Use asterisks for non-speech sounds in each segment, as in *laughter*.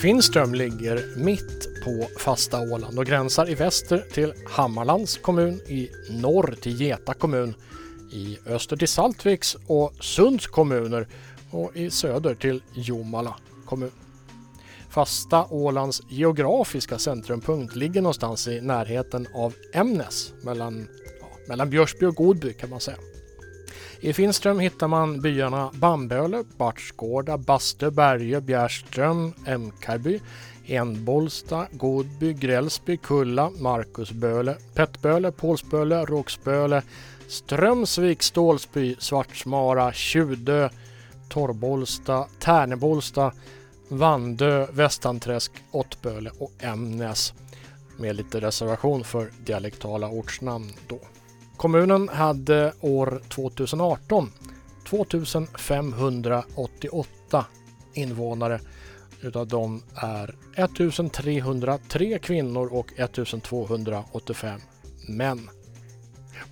Finström ligger mitt på fasta Åland och gränsar i väster till Hammarlands kommun, i norr till Geta kommun, i öster till Saltviks och Sunds kommuner och i söder till Jomala kommun. Fasta Ålands geografiska centrumpunkt ligger någonstans i närheten av Ämnes, mellan, ja, mellan Björsby och Godby kan man säga. I Finström hittar man byarna Bamböle, Bartsgårda, Bastö, Berge, Bjärström, Emkarby, Enbolsta, Godby, Grälsby, Kulla, Markusböle, Pettböle, Pålsböle, Rågsböle, Strömsvik, Stålsby, Svartsmara, Tjudö, Torrbolsta, Tärnebolsta, Vandö, Västanträsk, Åttböle och Ämnes med lite reservation för dialektala ortsnamn då. Kommunen hade år 2018 2588 invånare. Utav dem är 1303 kvinnor och 1285 män.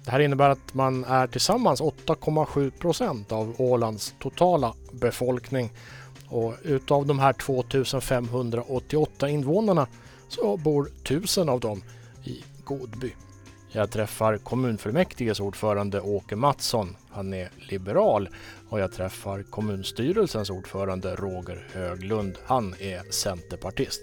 Det här innebär att man är tillsammans 8,7 procent av Ålands totala befolkning. Och utav de här 2588 invånarna så bor 1000 av dem i Godby. Jag träffar kommunfullmäktiges ordförande Åke Mattsson. Han är liberal. Och jag träffar kommunstyrelsens ordförande Roger Höglund. Han är centerpartist.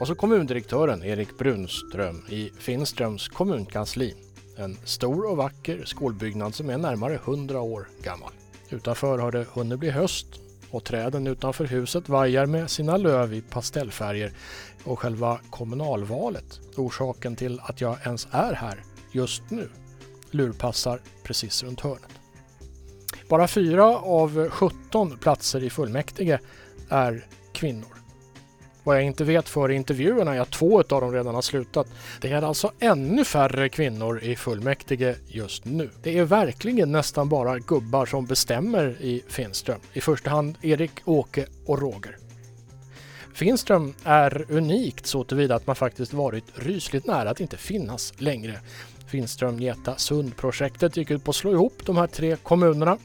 Och så kommundirektören Erik Brunström i Finströms kommunkansli. En stor och vacker skolbyggnad som är närmare 100 år gammal. Utanför har det hunnit bli höst och träden utanför huset vajar med sina löv i pastellfärger och själva kommunalvalet, orsaken till att jag ens är här just nu, lurpassar precis runt hörnet. Bara fyra av 17 platser i fullmäktige är kvinnor. Vad jag inte vet för intervjuerna är att två av dem redan har slutat. Det är alltså ännu färre kvinnor i fullmäktige just nu. Det är verkligen nästan bara gubbar som bestämmer i Finström. I första hand Erik, Åke och Roger. Finström är unikt så tillvida att man faktiskt varit rysligt nära att inte finnas längre. Finström Geta Sund-projektet gick ut på att slå ihop de här tre kommunerna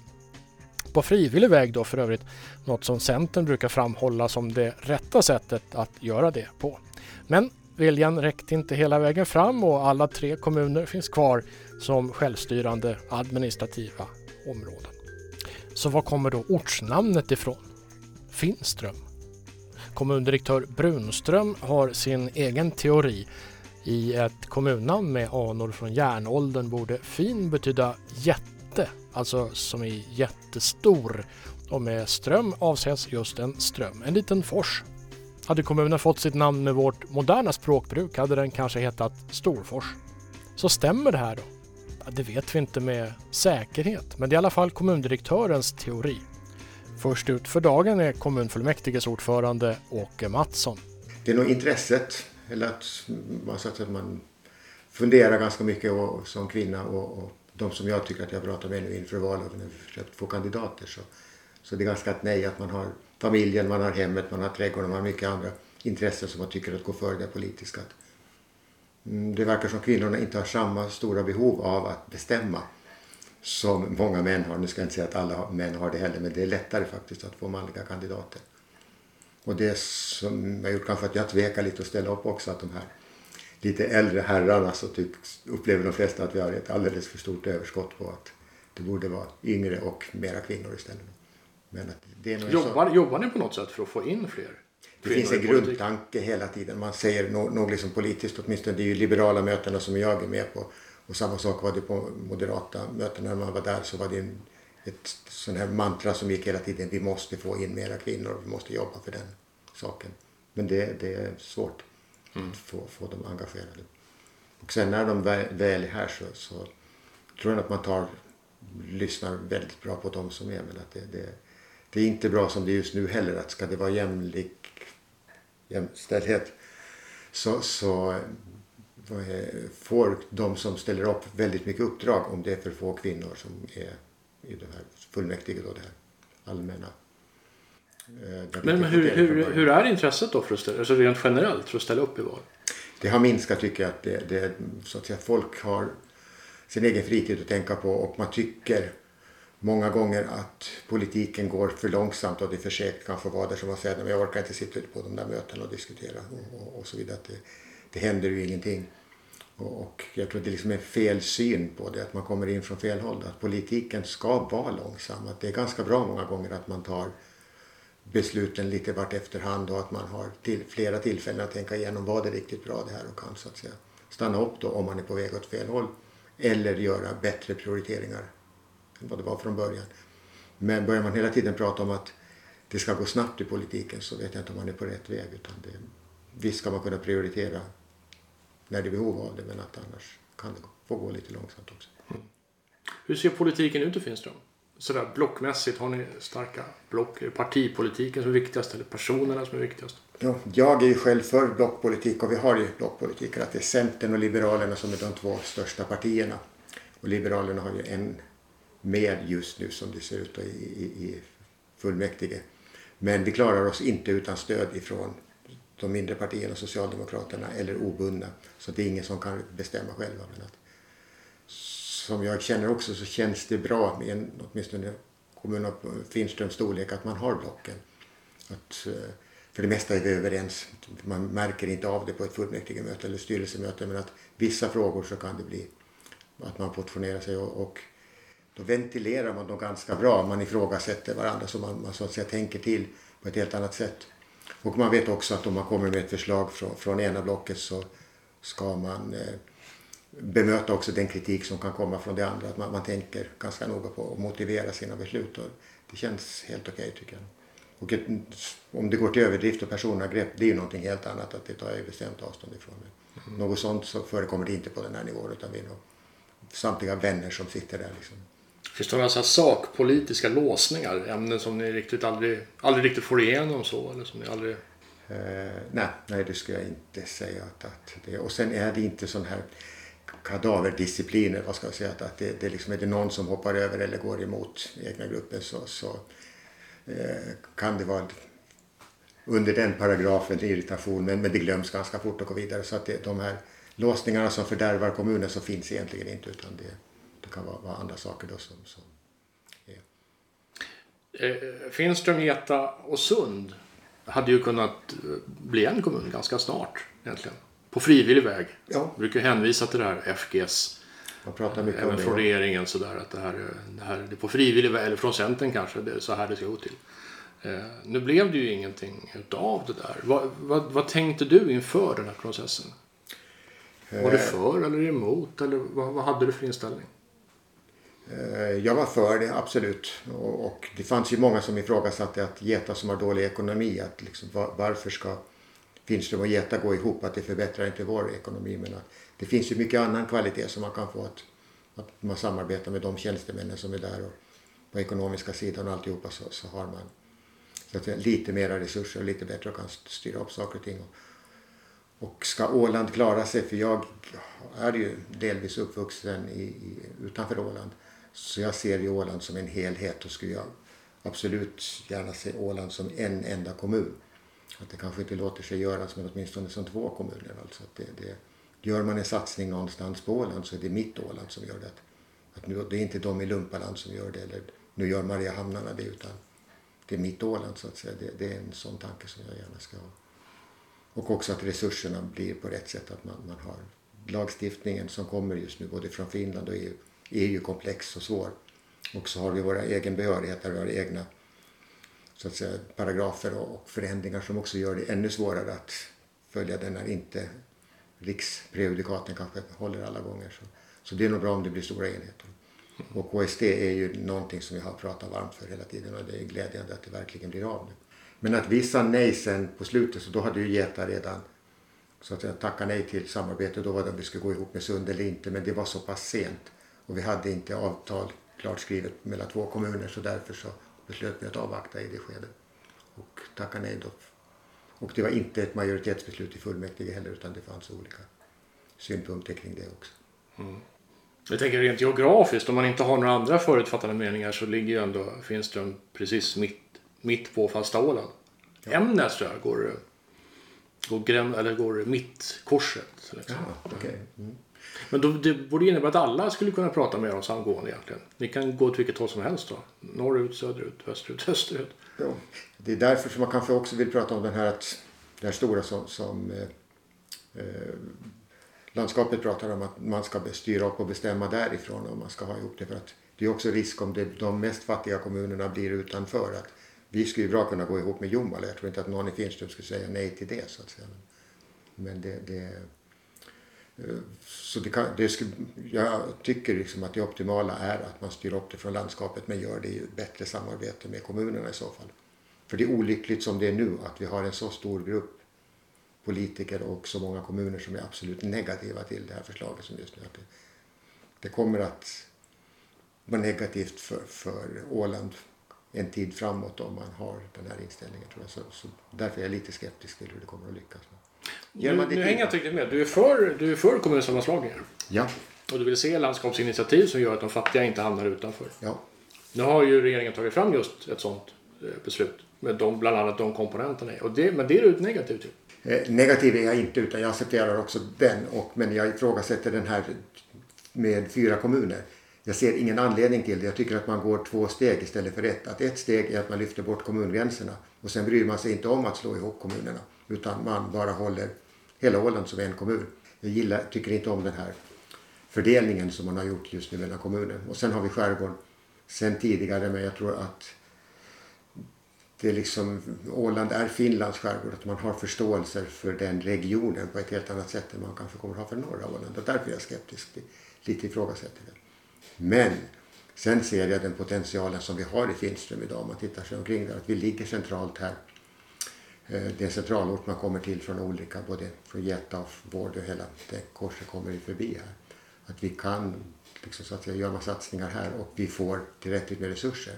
på frivillig väg då för övrigt. Något som Centern brukar framhålla som det rätta sättet att göra det på. Men viljan räckte inte hela vägen fram och alla tre kommuner finns kvar som självstyrande administrativa områden. Så var kommer då ortsnamnet ifrån? Finström. Kommundirektör Brunström har sin egen teori. I ett kommunnamn med anor från järnåldern borde fin betyda jätte alltså som är jättestor. Och med ström avses just en ström, en liten fors. Hade kommunen fått sitt namn med vårt moderna språkbruk hade den kanske hetat Storfors. Så stämmer det här då? Ja, det vet vi inte med säkerhet, men det är i alla fall kommundirektörens teori. Först ut för dagen är kommunfullmäktiges ordförande Åke Mattsson. Det är nog intresset, eller att man, så att man funderar ganska mycket och, som kvinna och, och de som jag tycker att jag pratar med nu inför valet när vi försökt få kandidater så, så det är ganska ett nej att man har familjen, man har hemmet, man har trädgården, man har mycket andra intressen som man tycker att gå före det politiska. Mm, det verkar som kvinnorna inte har samma stora behov av att bestämma som många män har. Nu ska jag inte säga att alla män har det heller men det är lättare faktiskt att få manliga kandidater. Och det som har gjort kanske att jag tvekar lite att ställa upp också att de här lite äldre herrarna så tycks, upplever de flesta att vi har ett alldeles för stort överskott på att det borde vara yngre och mera kvinnor istället. Men att det är jobbar, så... jobbar ni på något sätt för att få in fler? Det finns en grundtanke hela tiden. Man säger nog, nog liksom politiskt åtminstone. Det är ju liberala mötena som jag är med på. Och samma sak var det på moderata möten när man var där så var det en, ett sån här mantra som gick hela tiden. Vi måste få in mera kvinnor. Vi måste jobba för den saken. Men det, det är svårt mm. få, få dem engagerade. Och sen när de väl är här så, så tror jag att man tar, lyssnar väldigt bra på dem som är. Men att det, det, det är inte bra som det är just nu heller. Att ska det vara jämlik jämställdhet så, så får de som ställer upp väldigt mycket uppdrag om det är för få kvinnor som är i det här fullmäktige då det här allmänna Eh, men, men hur, hur, hur, är intresset då för att ställa, alltså rent generellt för att ställa upp i val? Det har minskat tycker jag. Att det, det, så att säga, folk har sin egen fritid att tänka på och man tycker många gånger att politiken går för långsamt och det är för segt kanske vara där som man säger, men jag orkar inte sitta på de där mötena och diskutera och, och, och så vidare. Det, det händer ju ingenting. Och, jag tror att det liksom är fel syn på det, att man kommer in från fel håll. Att politiken ska vara långsam. Att det är ganska bra många gånger att man tar besluten lite vart efterhand och att man har till, flera tillfällen att tänka igenom vad är riktigt bra det här och kan så att säga stanna upp då om man är på väg åt fel håll eller göra bättre prioriteringar än vad det var från början. Men börjar man hela tiden prata om att det ska gå snabbt i politiken så vet jag inte om man är på rätt väg. Utan det, visst ska man kunna prioritera när det är behov av det men att annars kan det få gå lite långsamt också. Mm. Hur ser politiken ut i Finström? Sådär blockmässigt, har ni starka block? Är det partipolitiken som är viktigast eller personerna som är viktigast? Ja, jag är ju själv för blockpolitik och vi har ju blockpolitik. Att det är Centern och Liberalerna som är de två största partierna. Och Liberalerna har ju en med just nu som det ser ut i, i, i fullmäktige. Men vi klarar oss inte utan stöd ifrån de mindre partierna, Socialdemokraterna eller obundna. Så det är ingen som kan bestämma själva. Men att, som jag känner också så känns det bra med en, åtminstone kommun av Finströms storlek att man har blocken. Att, eh, för det mesta är vi överens. Man märker inte av det på ett fullmäktigemöte eller styrelsemöte men att vissa frågor så kan det bli att man portionerar sig och, och då ventilerar man dem ganska bra. Man ifrågasätter varandra så man, man så att säga tänker till på ett helt annat sätt. Och man vet också att om man kommer med ett förslag från, från ena blocket så ska man eh, bemöta också den kritik som kan komma från det andra. Att man, man tänker ganska noga på att motivera sina beslut. Och det känns helt okej okay, tycker jag. Och ett, om det går till överdrift och personangrepp, det är ju någonting helt annat. Att det tar jag bestämt avstånd ifrån. Mm. Något sånt så förekommer det inte på den här nivån utan vi är nog samtliga vänner som sitter där. Liksom. Finns det några så sakpolitiska låsningar? Ämnen som ni riktigt aldrig, aldrig riktigt får igenom så? Eller som ni aldrig... Uh, nej, nej, det skulle jag inte säga. Att, att det, och sen är det inte sån här kadaverdiscipliner, vad ska jag säga, att, att det, det liksom, är det någon som hoppar över eller går emot egna gruppen så, så eh, kan det vara under den paragrafen irritation men, men det glöms ganska fort och går vidare. Så att det, de här låsningarna som fördärvar kommunen så finns egentligen inte utan det kan vara, vara andra saker då som, som är. Eh, Finström, Geta och Sund hade ju kunnat eh, bli en kommun ganska snart egentligen på frivillig väg. Ja. Jag brukar hänvisa till det här FGs. Man pratar mycket även från regeringen sådär att det här, det här det är på frivillig väg, eller från Centern kanske, det är så här det ska gå till. Eh, nu blev det ju ingenting utav det där. Vad, vad, vad tänkte du inför den här processen? Var du eh. för eller emot? Eller vad, vad hade du för inställning? Eh, jag var för det, absolut. Och, det fanns ju många som ifrågasatte att Geta som har dålig ekonomi, att liksom, varför ska Finström och Geta gå ihop, att det förbättrar inte vår ekonomi. Men att det finns ju mycket annan kvalitet som man kan få att, att man samarbetar med de tjänstemännen som är där och på ekonomiska sidan och alltihopa så, så har man så att säga, lite mera resurser och lite bättre och kan styra upp saker och ting. Och, och ska Åland klara sig, för jag är ju delvis uppvuxen i, i, utanför Åland, så jag ser ju Åland som en helhet och skulle jag absolut gärna se Åland som en enda kommun. Att det kanske inte låter sig göras men åtminstone som två kommuner. Alltså att det, det, gör man en satsning någonstans på Åland så är det mitt Åland som gör det. Att nu, det är inte de i Lumpaland som gör det eller nu gör Mariehamnarna det utan det är mitt Åland så att säga. Det, det, är en sån tanke som jag gärna ska ha. Och också att resurserna blir på rätt sätt. Att man, man har lagstiftningen som kommer just nu både från Finland och EU är ju komplex och svår. Och så har vi våra egen behörigheter, våra egna så att säga, paragrafer och förändringar som också gör det ännu svårare att följa den när inte riksprejudikaten kanske håller alla gånger. Så, så det är nog bra om det blir stora enheter. Och KST är ju någonting som jag har pratat varmt för hela tiden och det är glädjande att det verkligen blir av nu. Men att vi sa nej sen på slutet så då hade ju Geta redan så att jag tackat nej till samarbete. Då var det om vi skulle gå ihop med Sund eller inte men det var så pass sent och vi hade inte avtal klart skrivet mellan två kommuner så därför så beslöt vi att avvakta i det skedet och tacka nej då. Och det var inte ett majoritetsbeslut i fullmäktige heller utan det fanns olika synpunkter kring det också. Mm. Jag tänker rent geografiskt, om man inte har några andra förutfattade meningar så ligger ju ändå Finström precis mitt, mitt på fasta Åland. Ja. Ämnes tror jag går, går, gräm, eller går mittkorset. Liksom. Jaha, okay. mm. Men då, det borde innebära att alla skulle kunna prata med oss angående egentligen. Ni kan gå åt vilket håll som helst då. Norrut, söderut, västerut, *laughs* österut. Ja, det är därför som man kanske också vill prata om den här att det här stora som, som eh, eh, landskapet pratar om att man ska styra upp och bestämma därifrån och man ska ha ihop det för att det är också risk om det, de mest fattiga kommunerna blir utanför att vi skulle ju bra kunna gå ihop med Jomala. Jag tror inte att någon i Finström skulle säga nej till det så att säga. Men det, det eh, så det kan, det skulle, jag tycker liksom att det optimala är att man styr upp det från landskapet men gör det i bättre samarbete med kommunerna i så fall. För det är olyckligt som det är nu att vi har en så stor grupp politiker och så många kommuner som är absolut negativa till det här förslaget som just nu. Att det, det kommer att vara negativt för, för Åland en tid framåt om man har den här inställningen. Tror jag. Så, så därför är jag lite skeptisk till hur det kommer att lyckas. Nu, nu hänger jag inte riktigt med. Du är för, du är för kommunsammanslagningar. Ja. Och du vill se landskapsinitiativ som gör att de fattiga inte hamnar utanför. ja. Nu har ju regeringen tagit fram just ett sådant eh, beslut. Med de, bland annat de komponenterna. Och det, men det är du negativ till. Eh, negativ är jag inte utan jag accepterar också den. Och, men jag ifrågasätter den här med fyra kommuner. Jag ser ingen anledning till det. Jag tycker att man går två steg istället för ett. Att ett steg är att man lyfter bort kommungränserna och sen bryr man sig inte om att slå ihop kommunerna utan man bara håller hela Åland som en kommun. Jag gillar, tycker inte om den här fördelningen som man har gjort just nu mellan kommuner. Och sen har vi skärgården sen tidigare men jag tror att det är liksom, Åland är Finlands skärgård, att man har förståelse för den regionen på ett helt annat sätt än man kanske kommer att ha för norra Åland. Och därför är jag skeptisk, lite ifrågasätter det. Men sen ser jag den potentialen som vi har i Finström idag om man tittar sig omkring där. Att vi ligger centralt här. Eh, det är en centralort man kommer till från olika, både från Geta och Vård och hela det korset kommer vi förbi här. Att vi kan liksom, så att säga, göra satsningar här och vi får tillräckligt med resurser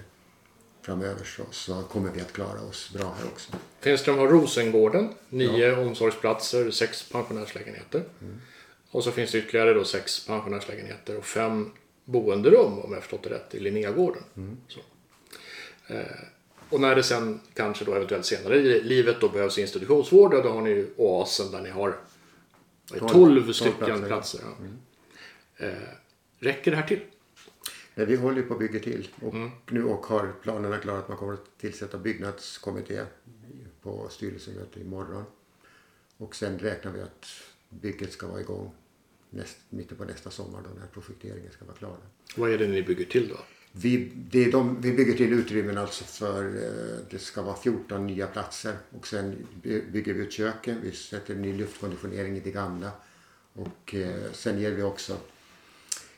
framöver så, så kommer vi att klara oss bra här också. Finström har Rosengården, nio ja. omsorgsplatser, sex pensionärslägenheter. Mm. Och så finns det ytterligare då sex pensionärslägenheter och fem boenderum om jag förstått det rätt i Linnégården. Mm. Eh, och när det sen kanske då eventuellt senare i livet då behövs institutionsvård, då har ni ju Oasen där ni har 12, 12 stycken platser. platser ja. mm. eh, räcker det här till? Nej, vi håller på att bygga till och mm. nu och har planerna klara att man kommer att tillsätta byggnadskommitté på styrelsemöte imorgon. Och sen räknar vi att bygget ska vara igång näst, mitten på nästa sommar då när projekteringen ska vara klar. Vad är det ni bygger till då? Vi, det är de, vi bygger till utrymmen alltså för eh, det ska vara 14 nya platser och sen bygger vi ut köken. Vi sätter ny luftkonditionering i det gamla och eh, sen ger vi också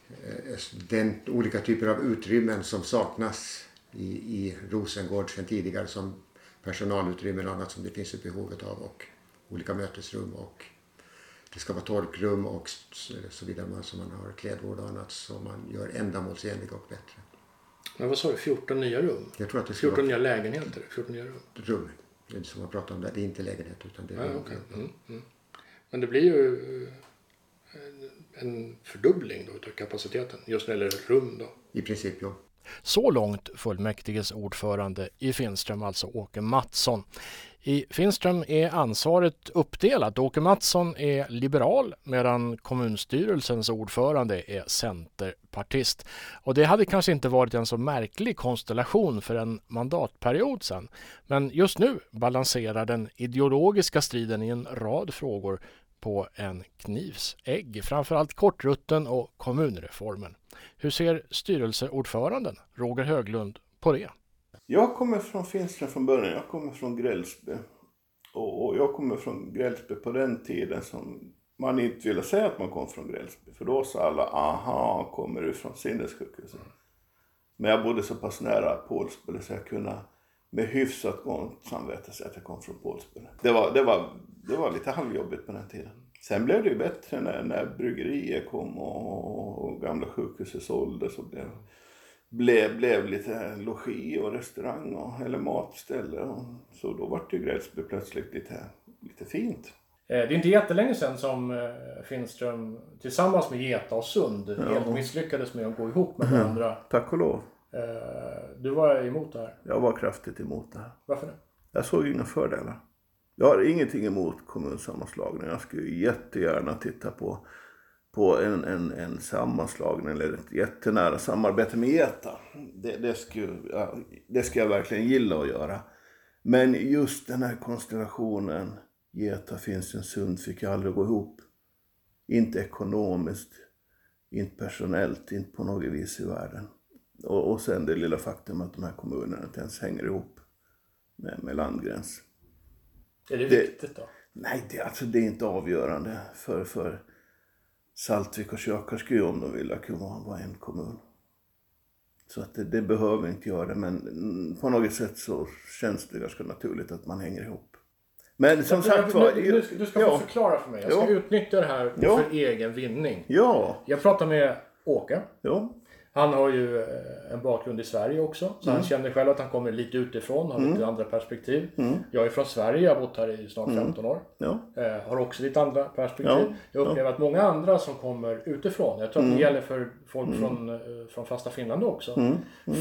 eh, den olika typer av utrymmen som saknas i, i Rosengård sedan tidigare som personalutrymmen och annat som det finns ett behovet av och olika mötesrum och det ska vara torkrum och så vidare så man har klädvård och annat som man gör ändamålsenliga och bättre. Men vad sa du, 14 nya rum? Jag tror att det 14 nya lägenheter? 14 nya rum? Rum. Det är som man pratar om där. Det är inte lägenhet utan det är ja, okay. mm, mm. Men det blir ju eh, en fördubbling då av kapaciteten just när det gäller rum då? I princip ja. Så långt fullmäktiges ordförande i Finström, alltså Åke Mattsson. I Finström är ansvaret uppdelat. Åke Mattsson är liberal medan kommunstyrelsens ordförande är centerpartist. Och det hade kanske inte varit en så märklig konstellation för en mandatperiod sedan. Men just nu balanserar den ideologiska striden i en rad frågor på en knivsägg, framförallt kortrutten och kommunreformen. Hur ser styrelseordföranden Roger Höglund på det? Jag kommer från Finström från början. Jag kommer från Grälsby. Och, jag kommer från Grälsby på den tiden som man inte ville säga att man kom från Grälsby. För då sa alla, aha, kommer du från sinnessjukhuset? Men jag bodde så pass nära Pålsbulle så jag kunde med hyfsat gott samvete säga att jag kom från Pålsbulle. Det var, det, var, det var lite halvjobbigt på den tiden. Sen blev det ju bättre när, när bryggeriet kom och, och gamla sjukhuset såldes. Och blev, blev, blev lite logi och restaurang och, eller matställe. Och, så då vart ju Gräsby plötsligt lite, lite fint. Eh, det är inte jättelänge sedan som eh, Finström tillsammans med Geta och Sund ja. helt misslyckades med att gå ihop med varandra. Tack och lov. Eh, du var emot det här? Jag var kraftigt emot det här. Varför det? Jag såg inga fördelar. Jag har ingenting emot kommunsammanslagningar. Jag skulle jättegärna titta på på en, en, en sammanslagning eller ett jättenära samarbete med Geta. Det, det, skulle, ja, det skulle jag verkligen gilla att göra. Men just den här konstellationen, Geta finns en sund, fick jag aldrig gå ihop. Inte ekonomiskt, inte personellt, inte på något vis i världen. Och, och sen det lilla faktum att de här kommunerna inte ens hänger ihop med, med landgräns. Är det, Det- viktigt då? Nej, det, alltså, det är inte avgörande för, för Saltvik och Kökarsky om de vill kunna vara en kommun. Så att det, det behöver inte göra det, men mm, på något sätt så känns det ganska naturligt att man hänger ihop. Men som sagt var... du, du, ska- ska få ja, förklara för mig. Jag ska Ja. utnyttja det här Ja. för egen vinning. ja, Jag pratar med Åke. ja, Han har ju eh, en bakgrund i Sverige också. Så Mm. han känner själv att han kommer lite utifrån, har lite andra perspektiv. Jag är från Sverige, jag har bott här i snart 15 år. ja, Eh, har också lite andra perspektiv. Ja, Jag upplever att många andra som kommer utifrån, jag tror Mm. att det gäller för folk från, eh, från fasta Finland också, Mm.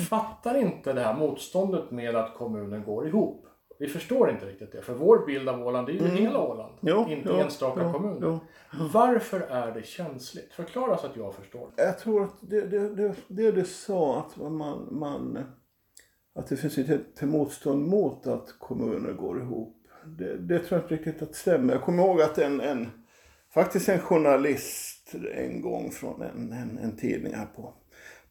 fattar inte det här motståndet med att kommunen går ihop. Vi förstår inte riktigt det, för vår bild av Åland är ju hela Åland, Mm. Ja, inte ja, enstaka ja, kommuner. Varför är det känsligt? Förklara så att jag förstår. Jag tror att det, det, det, det du sa, att man, man att det finns ett ett motstånd mot att kommuner går ihop. Det, det tror jag inte riktigt att stämmer. Jag kommer ihåg att en, en faktiskt en journalist en gång från en, en, en tidning här på,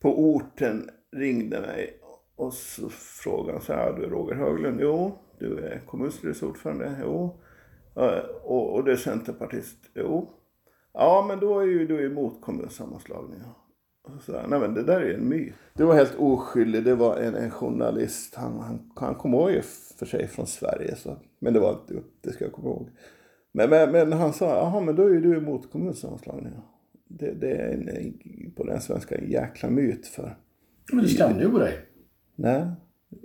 på orten ringde mig och så frågade han så här, du är Roger Höglund? Jo. Du är kommunstyrelseordförande? Jo. Och, och du är centerpartist? Jo. Ja, men då är ju du emot kommunsammanslagningar. Så nej men det där är en myt. Det var helt oskyldig, det var en, en journalist, han, han, han kom ihåg ju för sig från Sverige, så, men det var inte du, det ska jag komma ihåg. Men, men, men han sa, jaha men då är ju du emot kommunsammanslagningar. Det, det är en, på den svenska en jäkla myt för. Men det stämde ju på dig. Nej.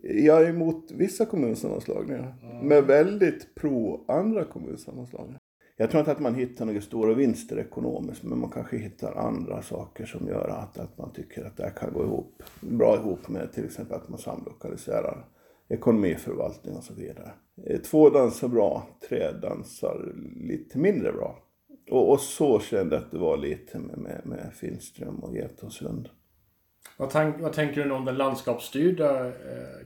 Jag är emot vissa kommunsammanslagningar. Men väldigt pro andra kommunsammanslagningar. Jag tror inte att man hittar några stora vinster ekonomiskt. Men man kanske hittar andra saker som gör att, att man tycker att det här kan gå ihop. Bra ihop med till exempel att man samlokaliserar ekonomiförvaltning och så vidare. Eh, Två dansar bra, tre dansar lite mindre bra. Och, och så kände jag att det var lite med, med, med Finström och Getosund. Vad, tank, vad tänker du om den landskapsstyrda eh,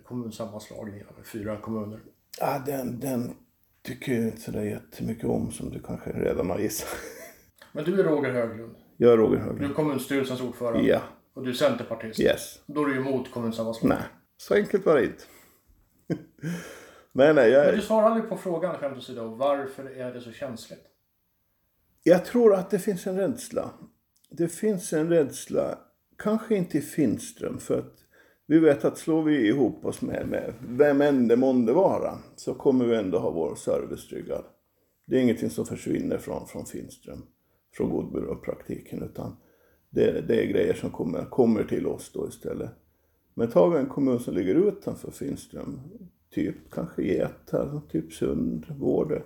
kommunsammanslagningen med fyra kommuner? Ja, den, den tycker jag inte sådär jättemycket om som du kanske redan har gissat. *laughs* Men du är Roger Höglund. Jag är Roger Du är Höglund. kommunstyrelsens ordförande. Ja. Och du är centerpartist. Yes. Då är du emot kommunsammanslagning. Nej, så enkelt var det inte. *laughs* men nej, jag, Men du svarar aldrig på frågan, skämt åsido. Varför är det så känsligt? jag tror att det finns en rädsla. Det finns en rädsla, kanske inte i Finström, för att vi vet att slår vi ihop oss med, med vem än det månde vara, så kommer vi ändå ha vår service tryggad. Det är ingenting som försvinner från, från Finström, från Godbyrå-praktiken, utan det, det är grejer som kommer, kommer till oss då istället. Men tar vi en kommun som ligger utanför Finström, typ kanske Geta, typ Sund, Vårde,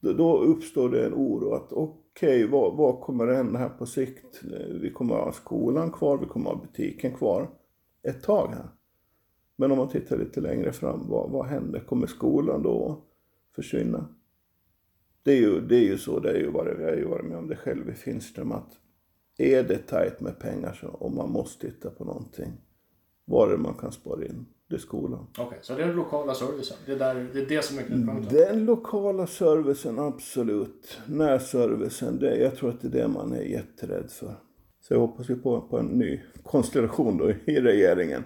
då, då uppstår det en oro att okej, vad, vad kommer att hända här på sikt? Vi kommer att ha skolan kvar, vi kommer att ha butiken kvar ett tag här. Men om man tittar lite längre fram, vad, vad händer? Kommer skolan då försvinna? Det är ju, det är ju så, det är ju varit, jag har ju varit med om det själv i Finström, att är det tajt med pengar så, och man måste titta på någonting, var är det man kan spara in? Det är skolan. Okej, så det är den lokala servicen. Det är, där, det, är det som är knutpunkten. Den lokala servicen, absolut. Närservicen, det, jag tror att det är det man är jätterädd för. Så jag hoppas ju på, på en ny konstellation då i regeringen.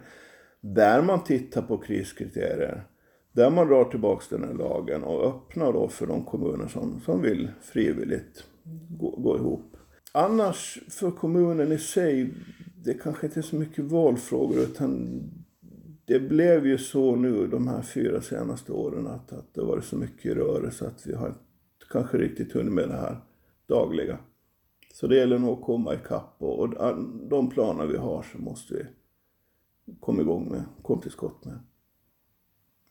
Där man tittar på kriskriterier. Där man drar tillbaka den här lagen och öppnar då för de kommuner som, som vill frivilligt gå, gå ihop. Annars för kommunen i sig, det kanske inte är så mycket valfrågor utan det blev ju så nu de här fyra senaste åren att, att det har varit så mycket rörelse att vi har inte kanske riktigt hunnit med det här dagliga. Så det gäller nog att komma ikapp och, och de planer vi har så måste vi komma igång med, komma till skott med.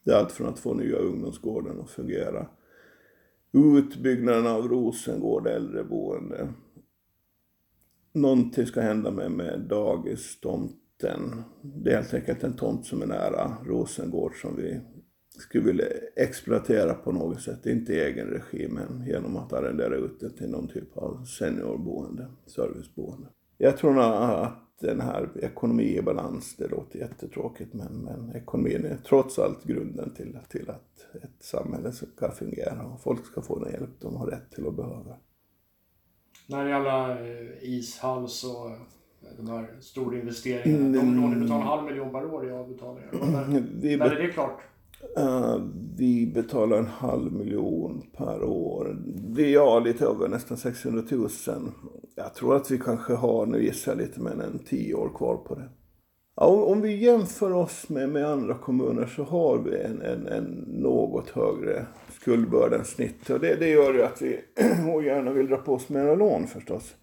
Det är allt från att få nya ungdomsgården att fungera. Utbyggnaden av Rosengård äldreboende. Någonting ska hända med, med dagis, tomten. Det är helt enkelt en tomt som är nära Rosengård som vi skulle vilja exploatera på något sätt, inte i egen regi men genom att arrendera ut det till någon typ av seniorboende, serviceboende. Jag tror att den här ekonomi i balans, det låter jättetråkigt men, men ekonomin är trots allt grunden till, till att ett samhälle ska fungera och folk ska få den hjälp de har rätt till och behöver. När det gäller eh, så... och de här stora investeringarna, de lån ni betalar en halv miljon per år i avbetalningar. När, när är det klart? Uh, vi betalar en halv miljon per år. Vi har lite över nästan 600 000. Jag tror att vi kanske har, nu gissar jag lite, men en tio år kvar på det. Ja, om, om vi jämför oss med, med andra kommuner så har vi en, en, en något högre skuldbörda än snitt. Och det, det gör ju att vi *clears throat* gärna vill dra på oss mera lån förstås.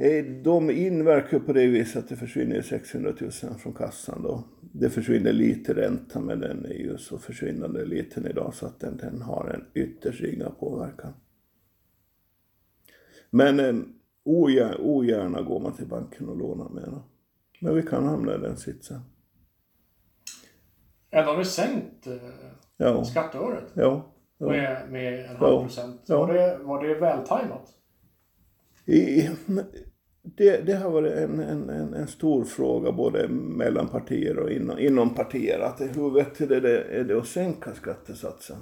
Eh, De inverkar på det viset att det försvinner 600 000 från kassan då. Det försvinner lite ränta men den är ju så försvinnande liten idag så att den, den har en ytterst ringa påverkan. Men eh, ogärna, ogärna går man till banken och lånar mera. Men vi kan hamna i den sitsen. Ändå har ni sänkt eh, Ja, skatteåret ja. ja. med, med en Ja. halv procent. Ja. Var, det, var det vältajmat? I, det, det har varit en, en, en, en stor fråga både mellan partier och inom, inom partier. Att hur vettigt är det, är det att sänka skattesatsen?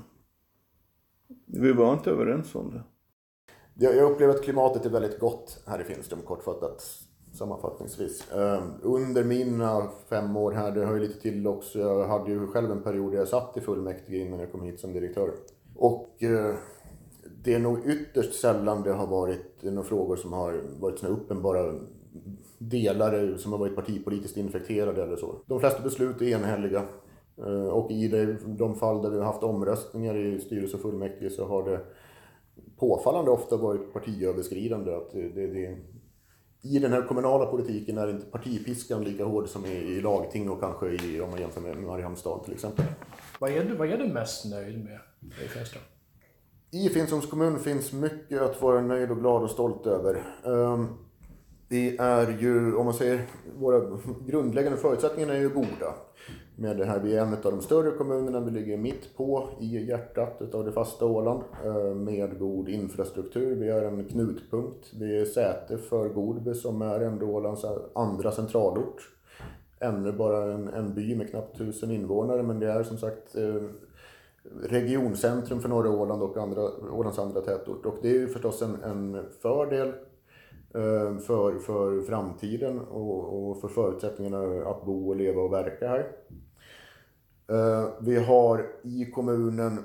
Vi var inte överens om det. Jag jag upplever att klimatet är väldigt gott här i Finström, kortfattat sammanfattningsvis. Ehm, under mina fem år här, det hör ju lite till också, jag hade ju själv en period där jag satt i fullmäktige innan jag kom hit som direktör. Och eh, det är nog ytterst sällan det har varit några frågor som har varit såna uppenbara delar som har varit partipolitiskt infekterade eller så. De flesta beslut är enhälliga. Eh, och i de fall där vi har haft omröstningar i styrelse och fullmäktige så har det påfallande ofta varit partiöverskridande. Att det, det, I den här kommunala politiken är inte partipiskan lika hård som i, i lagting och kanske i, om man jämför med Mariehamnsstad till exempel. Vad är du, vad är du mest nöjd med i Färjestad? I Finströms kommun finns mycket att vara nöjd och glad och stolt över. Ehm, det är ju, om man säger, våra grundläggande förutsättningar är ju goda. Med det här, vi är en av de större kommunerna, vi ligger mitt på i hjärtat av det fasta Åland. Ehm, med god infrastruktur, vi är en knutpunkt. Vi är säte för Godby som är ändå Ålands andra centralort. Ännu bara en, en by med knappt tusen invånare men det är som sagt eh, regioncentrum för norra Åland och andra, Ålands andra tätort. Och det är ju förstås en, en fördel eh, för, för framtiden och, och för förutsättningarna att bo och leva och verka här. Eh, vi har i kommunen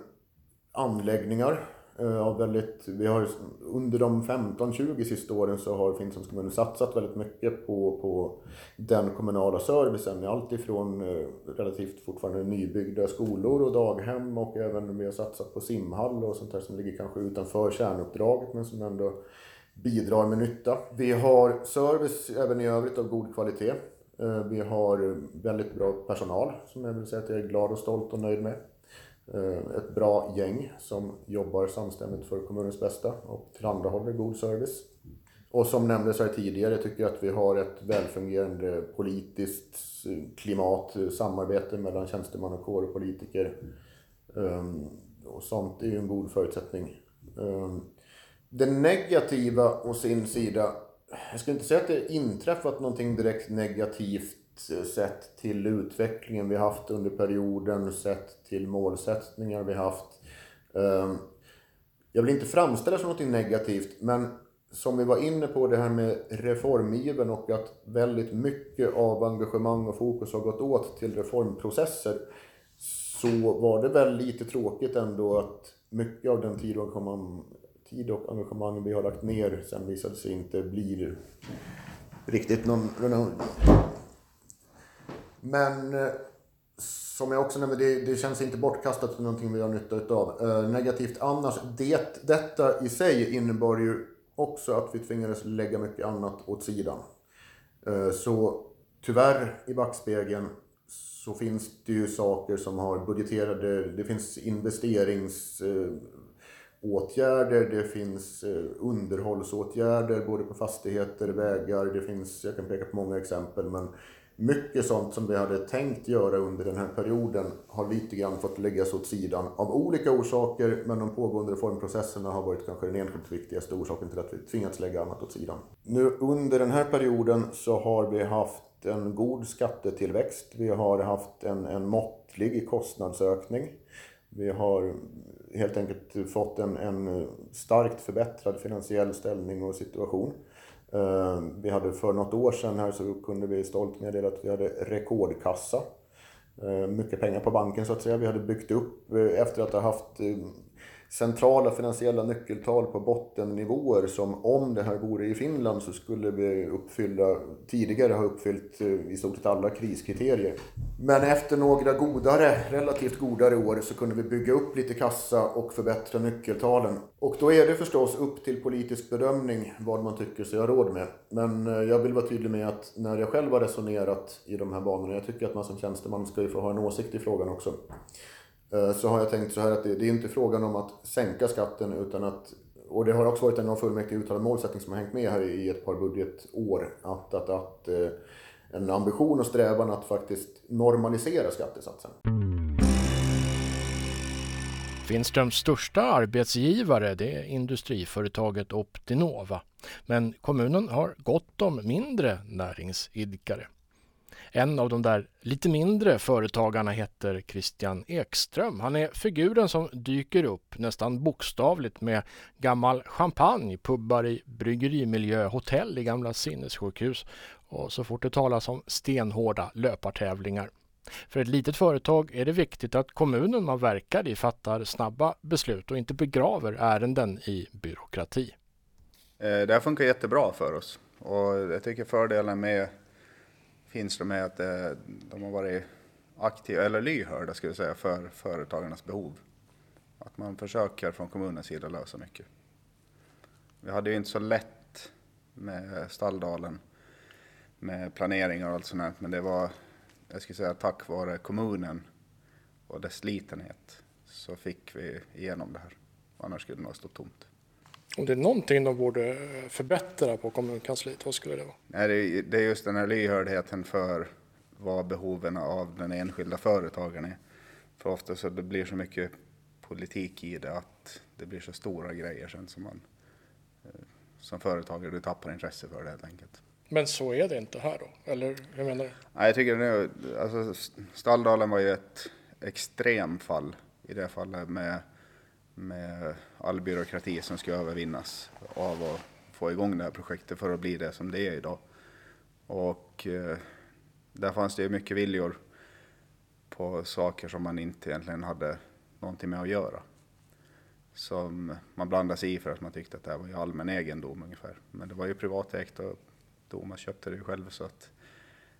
anläggningar Eh, ja, väldigt, vi har under de 15-20 sista åren så har Finnshamns kommun satsat väldigt mycket på, på den kommunala servicen. Allt ifrån eh, relativt fortfarande nybyggda skolor och daghem och även vi har satsat på simhall och sånt där som ligger kanske utanför kärnuppdraget men som ändå bidrar med nytta. Vi har service även i övrigt av god kvalitet. Eh, vi har väldigt bra personal som jag vill säga att jag är glad och stolt och nöjd med. Eh, ett bra gäng som jobbar samstämmigt för kommunens bästa och tillhandahåller god service. Och som nämndes här tidigare tycker jag att vi har ett välfungerande politiskt klimat, samarbete mellan tjänstemannakår och politiker. Ehm, och sånt är ju en god förutsättning. Ehm, det negativa å sin sida, jag skulle inte säga att det inträffat någonting direkt negativt sett till utvecklingen vi haft under perioden, sett till målsättningar vi haft. Ehm, jag vill inte framställa som någonting negativt, men som vi var inne på det här med reformiven och att väldigt mycket av engagemang och fokus har gått åt till reformprocesser så var det väl lite tråkigt ändå att mycket av den tid och engagemang, tid och engagemang vi har lagt ner sen visade sig inte bli riktigt någon... någon men eh, som jag också nämnde, det, det känns inte bortkastat som någonting vi har nytta utav. Eh, negativt annars, det, detta i sig innebar ju också att vi tvingades lägga mycket annat åt sidan. Eh, så tyvärr i backspegeln så finns det ju saker som har budgeterade, det finns investeringsåtgärder, det finns eh, underhållsåtgärder både på fastigheter, vägar, det finns, jag kan peka på många exempel men mycket sånt som vi hade tänkt göra under den här perioden har lite grann fått läggas åt sidan av olika orsaker, men de pågående reformprocesserna har varit kanske den enskilt viktigaste orsaken till att vi tvingats lägga annat åt sidan. Nu under den här perioden så har vi haft en god skattetillväxt. Vi har haft en, en måttlig kostnadsökning. Vi har helt enkelt fått en, en starkt förbättrad finansiell ställning och situation. Eh, vi hade för något år sedan här så kunde vi stolt meddela att vi hade rekordkassa. Eh, mycket pengar på banken så att säga. Vi hade byggt upp eh, efter att ha haft centrala finansiella nyckeltal på bottennivåer som om det här vore i Finland så skulle vi uppfylla, tidigare ha uppfyllt eh, i stort sett alla kriskriterier. Men efter några godare, relativt godare år så kunde vi bygga upp lite kassa och förbättra nyckeltalen. Och då är det förstås upp till politisk bedömning vad man tycker sig ha råd med. Men eh, jag vill vara tydlig med att när jag själv har resonerat i de här banorna, jag tycker att man som tjänsteman ska ju få ha en åsikt i frågan också. Eh, så har jag tänkt så här att det, det är inte frågan om att sänka skatten utan att och det har också varit en av fullmäktige uttalad målsättning som har hängt med här i ett par budgetår. Att, att, att eh, en ambition och strävan att faktiskt normalisera skattesatsen. Finströms största arbetsgivare det är industriföretaget Optinova. Men kommunen har gott om mindre näringsidkare. En av de där lite mindre företagarna heter Christian Ekström. Han är figuren som dyker upp nästan bokstavligt med gammal champagne, pubbar i bryggerimiljö, hotell i gamla sinnessjukhus och så fort det talas om stenhårda löpartävlingar. För ett litet företag är det viktigt att kommunen man verkar i fattar snabba beslut och inte begraver ärenden i byråkrati. Eh, det här funkar jättebra för oss och jag tycker fördelen med finns det med att eh, de har varit aktiva, eller lyhörda skulle jag säga, för företagarnas behov. Att man försöker från kommunens sida lösa mycket. Vi hade ju inte så lätt med Stalldalen med planeringar och allt sånt här, men det var, jag skulle säga tack vare kommunen och dess litenhet så fick vi igenom det här. Annars skulle det nog stå tomt. Om det är någonting de borde förbättra på kommunkansliet, vad skulle det vara? Nej, det är just den här lyhördheten för vad behoven av den enskilda företagaren är. För ofta så det blir så mycket politik i det att det blir så stora grejer sen som man eh, som företagare, du tappar intresse för det helt enkelt. Men så är det inte här då? Eller hur menar du? Nej, jag tycker nu, alltså Stalldalen var ju ett extremfall i det fallet med med all byråkrati som ska övervinnas av att få igång det här projektet för att bli det som det är idag. Och eh, där fanns det ju mycket viljor på saker som man inte egentligen hade någonting med att göra. Som man blandade sig i för att man tyckte att det här var ju allmän egendom ungefär. Men det var ju privatägt och Thomas köpte det ju själv så att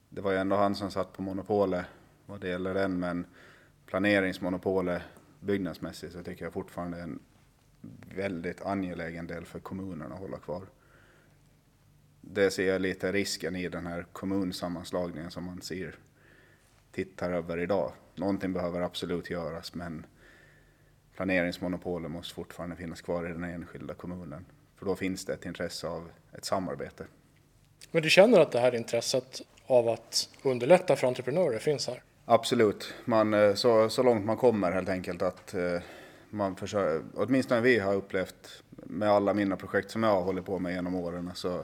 det var ju ändå han som satt på monopolet vad det gäller den men planeringsmonopolet byggnadsmässigt så tycker jag fortfarande är en väldigt angelägen del för kommunen att hålla kvar. Det ser jag lite risken i den här kommunsammanslagningen som man ser tittar över idag. Någonting behöver absolut göras men planeringsmonopolet måste fortfarande finnas kvar i den enskilda kommunen. För då finns det ett intresse av ett samarbete. Men du känner att det här intresset av att underlätta för entreprenörer finns här? Absolut, man, eh, så, så långt man kommer helt enkelt att eh, man försöker, åtminstone vi har upplevt med alla mina projekt som jag har hållit på med genom åren så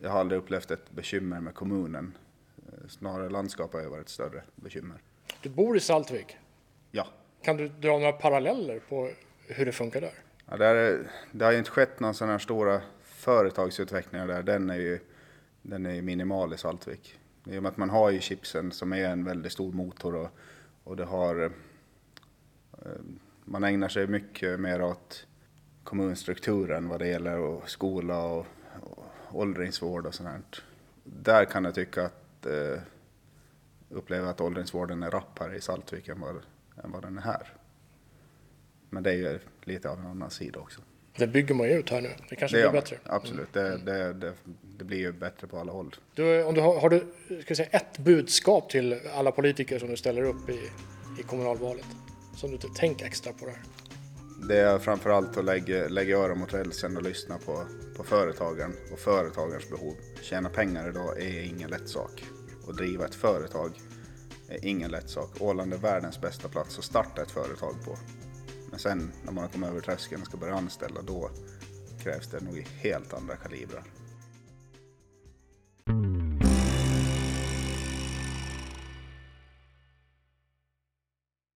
jag har aldrig upplevt ett bekymmer med kommunen. Eh, snarare landskapet har varit ett större bekymmer. Du bor i Saltvik? Ja. Kan du dra några paralleller på hur det funkar där? Ja, det, är, det har ju inte skett någon sån här stora företagsutveckling där. Den är ju den är minimal i Saltvik. I och med att man har ju chipsen som är en väldigt stor motor och, och det har... Eh, man ägnar sig mycket mer åt kommunstrukturen vad det gäller och skola och, och åldringsvård och sånt. Där kan jag tycka att eh, uppleva att åldringsvården är rapp här i Saltvik än vad, än vad den är här. Men det är ju lite av en annan sida också. Det bygger man ju ut här nu. Det kanske det blir bättre. Absolut, det, det, det, det, blir ju bättre på alla håll. Du, om du har, har, du ska säga, ett budskap till alla politiker som du ställer upp i, i kommunalvalet? Som du tänker extra på det här? Det är framförallt att lägga, lägga öron mot rälsen och lyssna på, på företagaren och företagarens behov. Tjäna pengar idag är ingen lätt sak. att driva ett företag är ingen lätt sak. Åland är världens bästa plats att starta ett företag på. Men sen när man har kommit över tröskeln och ska börja anställa, då krävs det nog helt andra kalibrar.